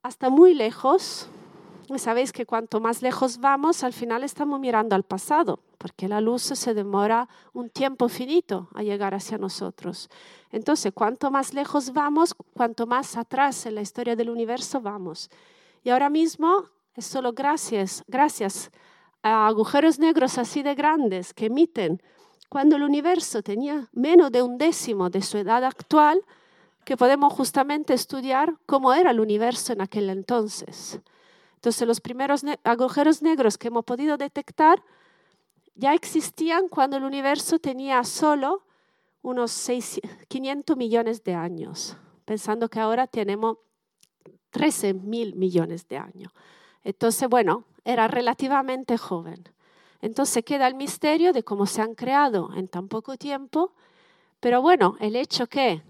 hasta muy lejos sabéis que cuanto más lejos vamos, al final estamos mirando al pasado, porque la luz se demora un tiempo finito a llegar hacia nosotros. Entonces, cuanto más lejos vamos, cuanto más atrás en la historia del universo vamos. Y ahora mismo es solo gracias, gracias a agujeros negros así de grandes que emiten cuando el universo tenía menos de un décimo de su edad actual, que podemos justamente estudiar cómo era el universo en aquel entonces. Entonces los primeros agujeros negros que hemos podido detectar ya existían cuando el universo tenía solo unos 500 millones de años, pensando que ahora tenemos 13 mil millones de años. Entonces, bueno, era relativamente joven. Entonces queda el misterio de cómo se han creado en tan poco tiempo, pero bueno, el hecho que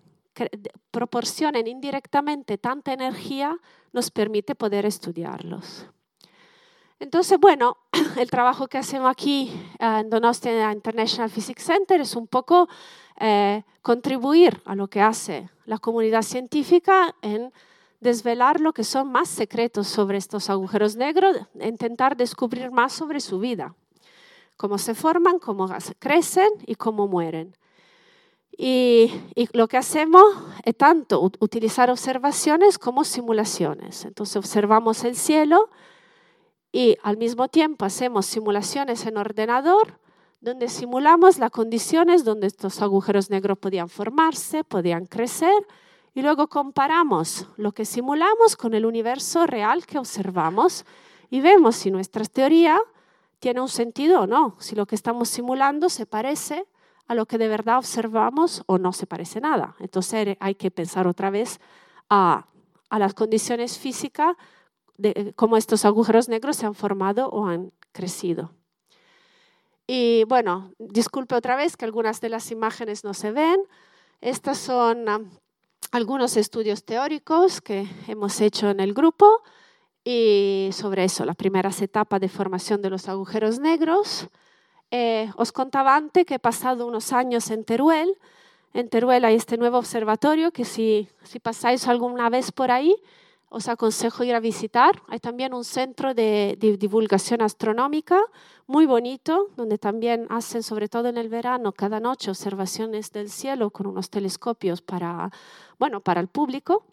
proporcionen indirectamente tanta energía nos permite poder estudiarlos. Entonces, bueno, el trabajo que hacemos aquí en Donostia International Physics Center es un poco eh, contribuir a lo que hace la comunidad científica en desvelar lo que son más secretos sobre estos agujeros negros, intentar descubrir más sobre su vida, cómo se forman, cómo crecen y cómo mueren. Y, lo que hacemos es tanto utilizar observaciones como simulaciones. Entonces observamos el cielo y al mismo tiempo hacemos simulaciones en ordenador donde simulamos las condiciones donde estos agujeros negros podían formarse, podían crecer y luego comparamos lo que simulamos con el universo real que observamos y vemos si nuestra teoría tiene un sentido o no, si lo que estamos simulando se parece a lo que de verdad observamos o no se parece nada. Entonces hay que pensar otra vez a, las condiciones físicas de cómo estos agujeros negros se han formado o han crecido. Y bueno, disculpe otra vez que algunas de las imágenes no se ven. Estos son um, algunos estudios teóricos que hemos hecho en el grupo y sobre eso, las primeras etapas de formación de los agujeros negros. Eh, os contaba antes que he pasado unos años en Teruel En Teruel hay este nuevo observatorio que si, si pasáis alguna vez por ahí, os aconsejo ir a visitar. Hay también un centro de, divulgación astronómica muy bonito, donde también hacen, sobre todo en el verano, cada noche observaciones del cielo con unos telescopios para, bueno, para el público.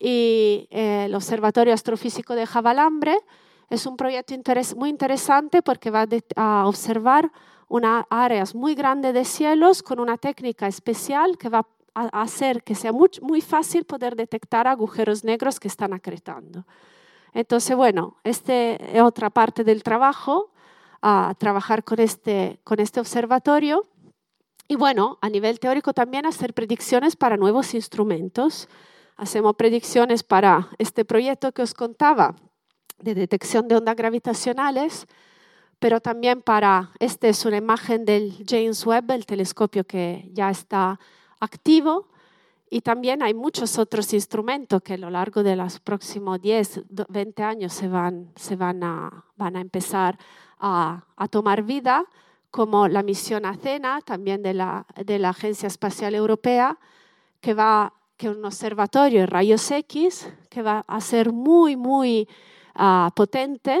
Y eh, el Observatorio Astrofísico de Javalambre es un proyecto muy interesante porque va a observar unas áreas muy grandes de cielos con una técnica especial que va a hacer que sea muy, fácil poder detectar agujeros negros que están acretando. Entonces, bueno, esta es otra parte del trabajo, a trabajar este, con este observatorio. Y bueno, a nivel teórico también hacer predicciones para nuevos instrumentos. Hacemos predicciones para este proyecto que os contaba de detección de ondas gravitacionales, pero también para, esta es una imagen del James Webb, el telescopio que ya está activo y también hay muchos otros instrumentos que a lo largo de los próximos 10, 20 años se van, se van, a, van a empezar a, a tomar vida, como la misión Athena, también de la, de la Agencia Espacial Europea, que va que un observatorio de rayos X que va a ser muy, muy uh, potente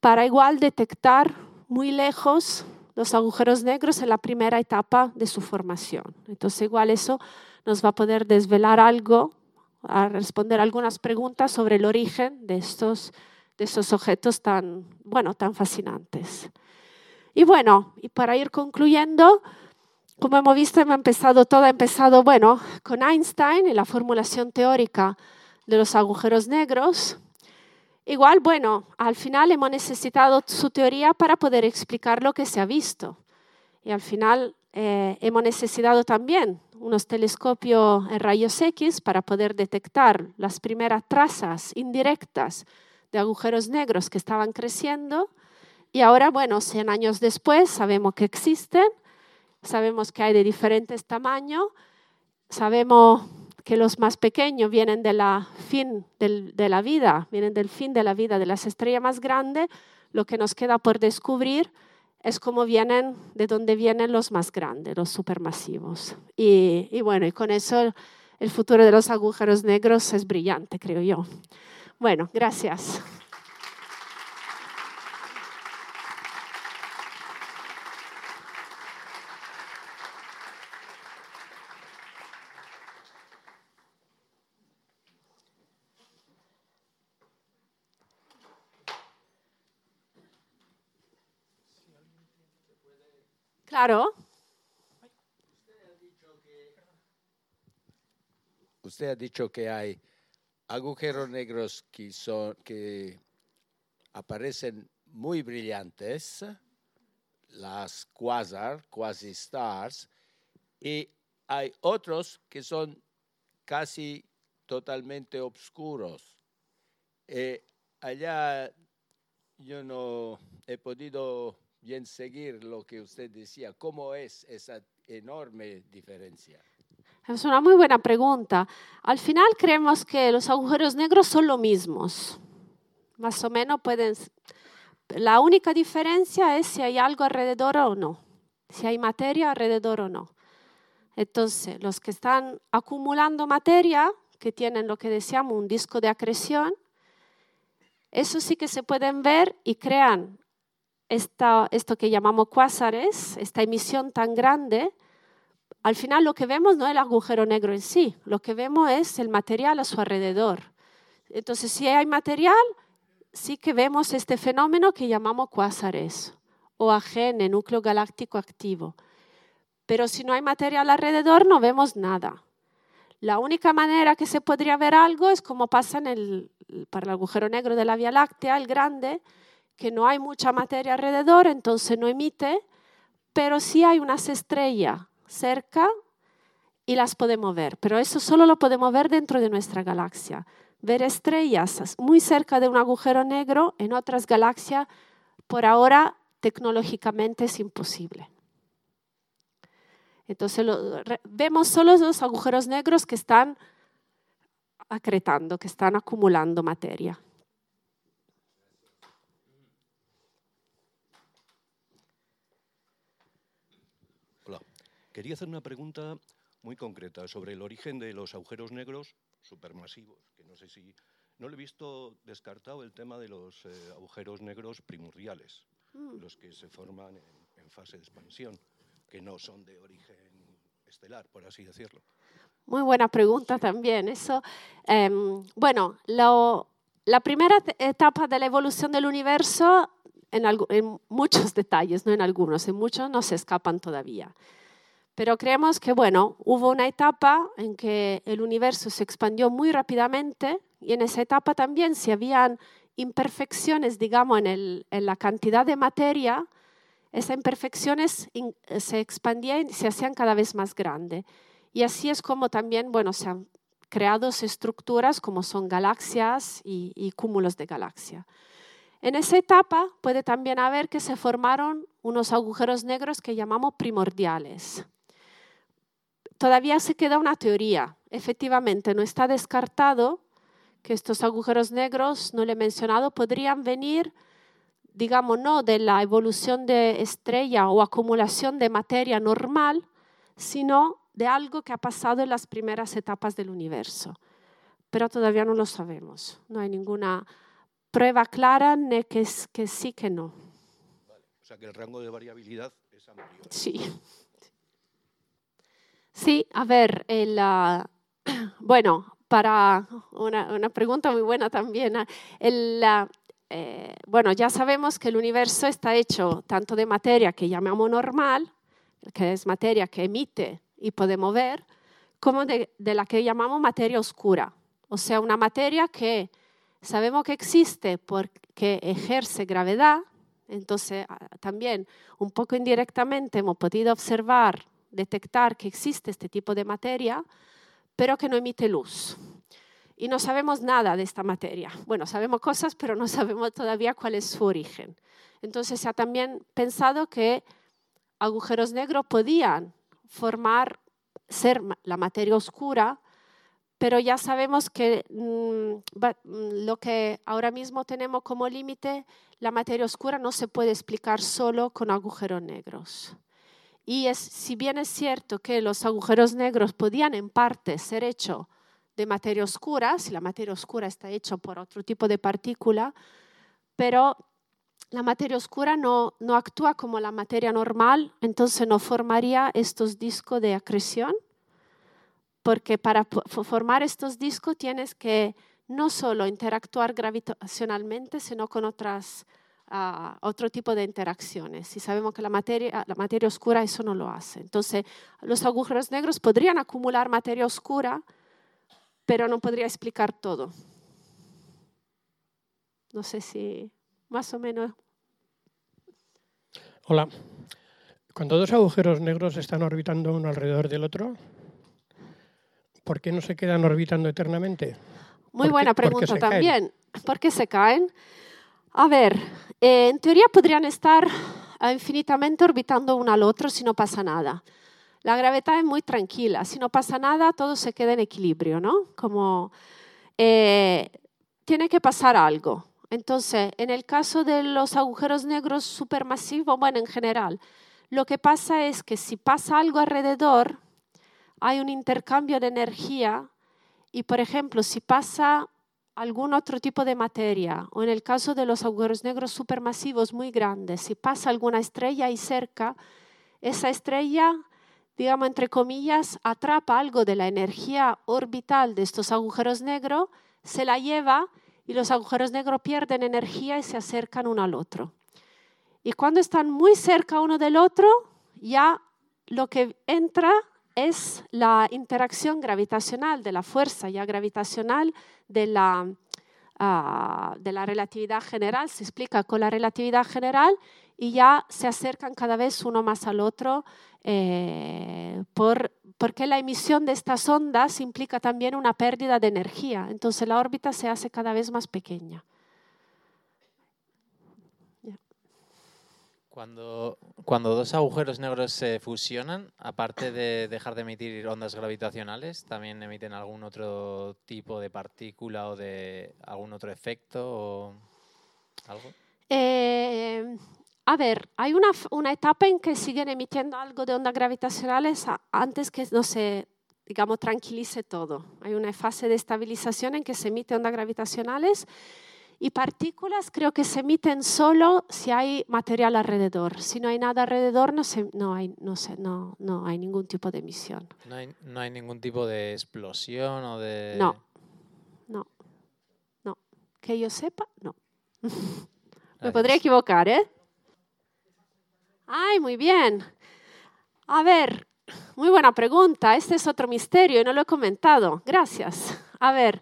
para igual detectar muy lejos los agujeros negros en la primera etapa de su formación. Entonces, igual eso nos va a poder desvelar algo, a responder algunas preguntas sobre el origen de estos, de esos objetos tan, bueno, tan fascinantes. Y bueno, y para ir concluyendo, como hemos visto, hemos empezado, todo ha empezado, bueno, con Einstein y la formulación teórica de los agujeros negros, Igual, bueno, al final hemos necesitado su teoría para poder explicar lo que se ha visto. Y al final eh, hemos necesitado también unos telescopios en rayos X para poder detectar las primeras trazas indirectas de agujeros negros que estaban creciendo. Y ahora, bueno, 100 años después, sabemos que existen, sabemos que hay de diferentes tamaños, sabemos que los más pequeños vienen de la fin de la vida, vienen del fin de la vida de las estrellas más grandes, lo que nos queda por descubrir es cómo vienen, de dónde vienen los más grandes, los supermasivos. Y, y bueno, y con eso el futuro de los agujeros negros es brillante, creo yo. Bueno, gracias. Claro. Usted ha dicho que hay agujeros negros que, son, que aparecen muy brillantes, las quasar, quasi-stars, y hay otros que son casi totalmente oscuros. Eh, allá yo no he podido bien seguir lo que usted decía. ¿Cómo es esa enorme diferencia? Es una muy buena pregunta. Al final creemos que los agujeros negros son lo mismos. Más o menos pueden... La única diferencia es si hay algo alrededor o no, si hay materia alrededor o no. Entonces, los que están acumulando materia, que tienen lo que decíamos un disco de acreción, eso sí que se pueden ver y crean esto que llamamos cuásares, esta emisión tan grande, al final lo que vemos no es el agujero negro en sí, lo que vemos es el material a su alrededor. Entonces, si hay material, sí que vemos este fenómeno que llamamos cuásares o AGN, núcleo galáctico activo. Pero si no hay material alrededor, no vemos nada. La única manera que se podría ver algo es como pasa en el, para el agujero negro de la Vía Láctea, el grande, que no hay mucha materia alrededor, entonces no emite, pero sí hay unas estrellas cerca y las podemos ver. Pero eso solo lo podemos ver dentro de nuestra galaxia. Ver estrellas muy cerca de un agujero negro en otras galaxias, por ahora tecnológicamente es imposible. Entonces vemos solo los agujeros negros que están acretando, que están acumulando materia. Quería hacer una pregunta muy concreta sobre el origen de los agujeros negros supermasivos, que no sé si... No le he visto descartado el tema de los eh, agujeros negros primordiales, Mm. los que se forman en, en fase de expansión, que no son de origen estelar, por así decirlo. Muy buena pregunta también. Eso, em, bueno, lo- la primera te- etapa de la evolución del universo, en, en muchos detalles, no en algunos, en muchos no se escapan todavía. Pero creemos que, bueno, hubo una etapa en que el universo se expandió muy rápidamente y en esa etapa también si habían imperfecciones, digamos, en, la cantidad de materia, esas imperfecciones se expandían y se hacían cada vez más grandes. Y así es como también, bueno, se han creado estructuras como son galaxias y, y cúmulos de galaxia. En esa etapa puede también haber que se formaron unos agujeros negros que llamamos primordiales. Todavía se queda una teoría. Efectivamente, no está descartado que estos agujeros negros, no le he mencionado, podrían venir, digamos, no de la evolución de estrella o acumulación de materia normal, sino de algo que ha pasado en las primeras etapas del universo. Pero todavía no lo sabemos. No hay ninguna prueba clara ni que, es- que sí que no. O sea que el rango de variabilidad es amplio. Sí. Sí, a ver, el, ah, bueno, para una, pregunta muy buena también. ah, eh, bueno, ya sabemos que el universo está hecho tanto de materia que llamamos normal, que es materia que emite y podemos ver, como de, de la que llamamos materia oscura. O sea, una materia que sabemos que existe porque ejerce gravedad, entonces ah, también un poco indirectamente hemos podido observar, detectar que existe este tipo de materia, pero que no emite luz. Y no sabemos nada de esta materia. Bueno, sabemos cosas, pero no sabemos todavía cuál es su origen. Entonces se ha también pensado que agujeros negros podían formar, ser la materia oscura, pero ya sabemos que mm, va- mm, lo que ahora mismo tenemos como límite, la materia oscura no se puede explicar solo con agujeros negros. Y es, si bien es cierto que los agujeros negros podían en parte ser hechos de materia oscura, si la materia oscura está hecha por otro tipo de partícula, pero la materia oscura no, no actúa como la materia normal, entonces no formaría estos discos de acreción, porque para formar estos discos tienes que no solo interactuar gravitacionalmente, sino con otras, ah, otro tipo de interacciones. Y sabemos que la materia, la materia oscura eso no lo hace. Entonces, los agujeros negros podrían acumular materia oscura, pero no podría explicar todo. No sé si más o menos. Hola. Cuando dos agujeros negros están orbitando uno alrededor del otro, ¿por qué no se quedan orbitando eternamente? Muy ¿Por qué- buena pregunta también. ¿Por qué se caen? A ver, eh, en teoría podrían estar eh, infinitamente orbitando uno al otro si no pasa nada. La gravedad es muy tranquila. Si no pasa nada, todo se queda en equilibrio, ¿no? Como eh, tiene que pasar algo. Entonces, en el caso de los agujeros negros supermasivos, bueno, en general, lo que pasa es que si pasa algo alrededor, hay un intercambio de energía y, por ejemplo, si pasa algún otro tipo de materia, o en el caso de los agujeros negros supermasivos muy grandes, si pasa alguna estrella ahí cerca, esa estrella, digamos entre comillas, atrapa algo de la energía orbital de estos agujeros negros, se la lleva y los agujeros negros pierden energía y se acercan uno al otro. Y cuando están muy cerca uno del otro, ya lo que entra es la interacción gravitacional, de la fuerza ya gravitacional de la, ah, de la relatividad general, se explica con la relatividad general y ya se acercan cada vez uno más al otro eh, por, porque la emisión de estas ondas implica también una pérdida de energía, entonces la órbita se hace cada vez más pequeña. Cuando, cuando dos agujeros negros se fusionan, aparte de dejar de emitir ondas gravitacionales, ¿también emiten algún otro tipo de partícula o de algún otro efecto o algo? Eh, a ver, hay una, una etapa en que siguen emitiendo algo de ondas gravitacionales antes que no se digamos, tranquilice todo. Hay una fase de estabilización en que se emiten ondas gravitacionales y partículas creo que se emiten solo si hay material alrededor. Si no hay nada alrededor, no, se, no, hay, no, sé, no, no hay ningún tipo de emisión. No hay, no hay ningún tipo de explosión o de... No, no, no. Que yo sepa, no. Me podría equivocar, ¿eh? Ay, muy bien. A ver, muy buena pregunta. Este es otro misterio y no lo he comentado. Gracias. A ver,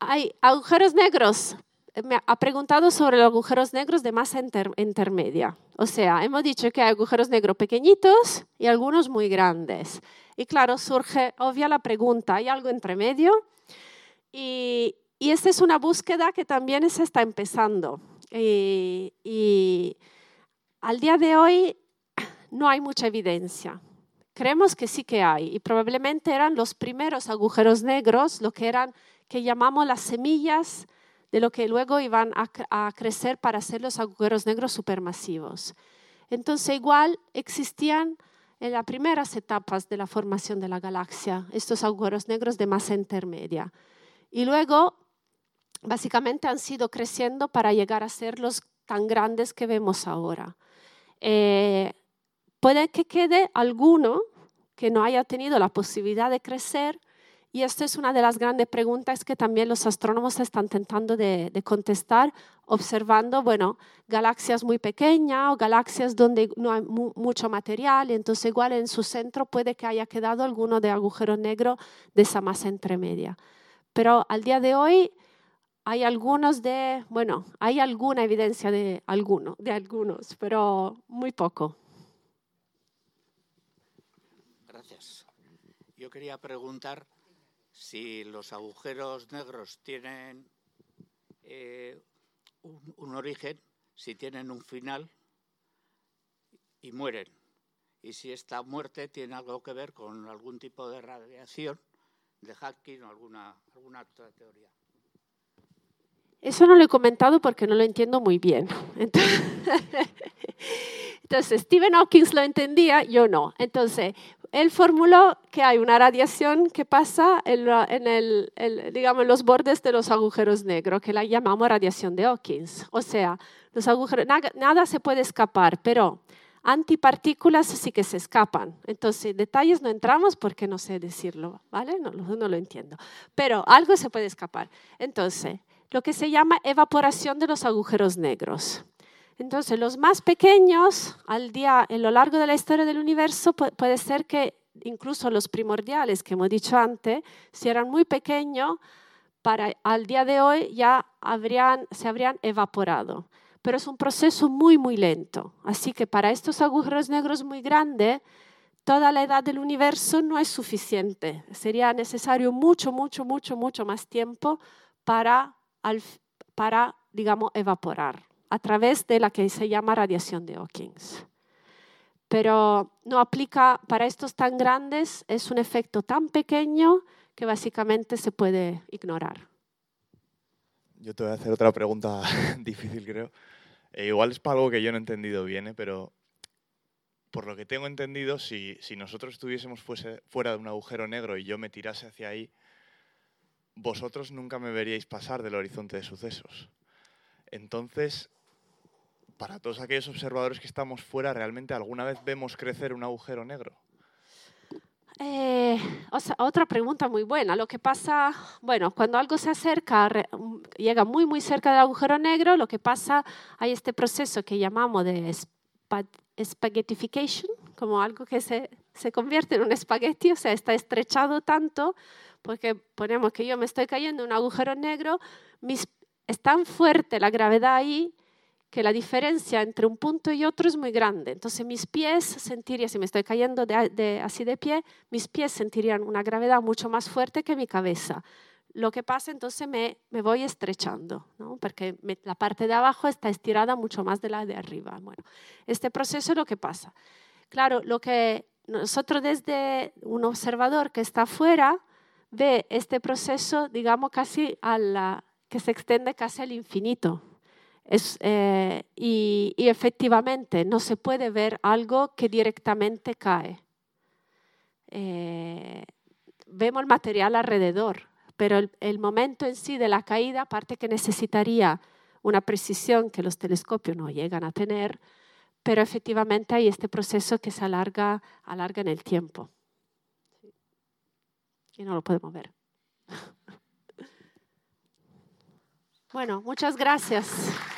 hay agujeros negros. Me ha preguntado sobre los agujeros negros de masa inter- intermedia. O sea, hemos dicho que hay agujeros negros pequeñitos y algunos muy grandes. Y claro, surge obvia la pregunta, ¿hay algo entre medio? Y, y esta es una búsqueda que también se está empezando. Y, y al día de hoy no hay mucha evidencia. Creemos que sí que hay y probablemente eran los primeros agujeros negros, lo que eran que llamamos las semillas de lo que luego iban a, cre- a crecer para ser los agujeros negros supermasivos. Entonces igual existían en las primeras etapas de la formación de la galaxia estos agujeros negros de masa intermedia. Y luego básicamente han sido creciendo para llegar a ser los tan grandes que vemos ahora. Eh, puede que quede alguno que no haya tenido la posibilidad de crecer y esta es una de las grandes preguntas que también los astrónomos están tentando de, contestar, observando, bueno, galaxias muy pequeñas o galaxias donde no hay mu- mucho material, y entonces igual en su centro puede que haya quedado alguno de agujero negro de esa masa intermedia. Pero al día de hoy hay algunos de, bueno, hay alguna evidencia de alguno, de algunos, pero muy poco. Gracias. Yo quería preguntar si los agujeros negros tienen eh, un, origen, si tienen un final y mueren. Y si esta muerte tiene algo que ver con algún tipo de radiación de Hawking o alguna, alguna otra teoría. Eso no lo he comentado porque no lo entiendo muy bien. Entonces, entonces, Stephen Hawking lo entendía, yo no. Entonces, él formuló que hay una radiación que pasa en, el, digamos, los bordes de los agujeros negros, que la llamamos radiación de Hawking. O sea, los agujeros, nada, se puede escapar, pero antipartículas sí que se escapan. Entonces, detalles no entramos porque no sé decirlo, ¿vale? No lo entiendo. Pero algo se puede escapar. Entonces, lo que se llama evaporación de los agujeros negros. Entonces, los más pequeños, al día, en lo largo de la historia del universo, pu- puede ser que incluso los primordiales que hemos dicho antes, si eran muy pequeños, para al día de hoy ya habrían, se habrían evaporado. Pero es un proceso muy, muy lento. Así que para estos agujeros negros muy grandes, toda la edad del universo no es suficiente. Sería necesario mucho, mucho, mucho, mucho más tiempo para, para digamos, evaporar a través de la que se llama radiación de Hawking. Pero no aplica para estos tan grandes, es un efecto tan pequeño que básicamente se puede ignorar. Yo te voy a hacer otra pregunta difícil, creo. Eh, igual es para algo que yo no he entendido bien, ¿eh? pero por lo que tengo entendido, si, si nosotros estuviésemos fuera de un agujero negro y yo me tirase hacia ahí, vosotros nunca me veríais pasar del horizonte de sucesos. Entonces, para todos aquellos observadores que estamos fuera, ¿realmente alguna vez vemos crecer un agujero negro? Eh, otra pregunta muy buena. Lo que pasa, bueno, cuando algo se acerca, llega muy, muy cerca del agujero negro, lo que pasa, hay este proceso que llamamos de spa- spaghettification, como algo que se, se convierte en un espagueti, o sea, está estrechado tanto, porque ponemos que yo me estoy cayendo en un agujero negro, mis, es tan fuerte la gravedad ahí que la diferencia entre un punto y otro es muy grande. Entonces mis pies sentirían, si me estoy cayendo así de pie, mis pies sentirían una gravedad mucho más fuerte que mi cabeza. Lo que pasa entonces me, me voy estrechando, ¿no? porque la parte de abajo está estirada mucho más de la de arriba. Bueno, este proceso es lo que pasa. Claro, lo que nosotros desde un observador que está afuera ve este proceso, digamos, casi a la, que se extiende casi al infinito. Es, eh, y, y efectivamente no se puede ver algo que directamente cae. Eh, vemos el material alrededor, pero el, el momento en sí de la caída, aparte que necesitaría una precisión que los telescopios no llegan a tener, pero efectivamente hay este proceso que se alarga, alarga en el tiempo. Y no lo podemos ver. Bueno, muchas gracias.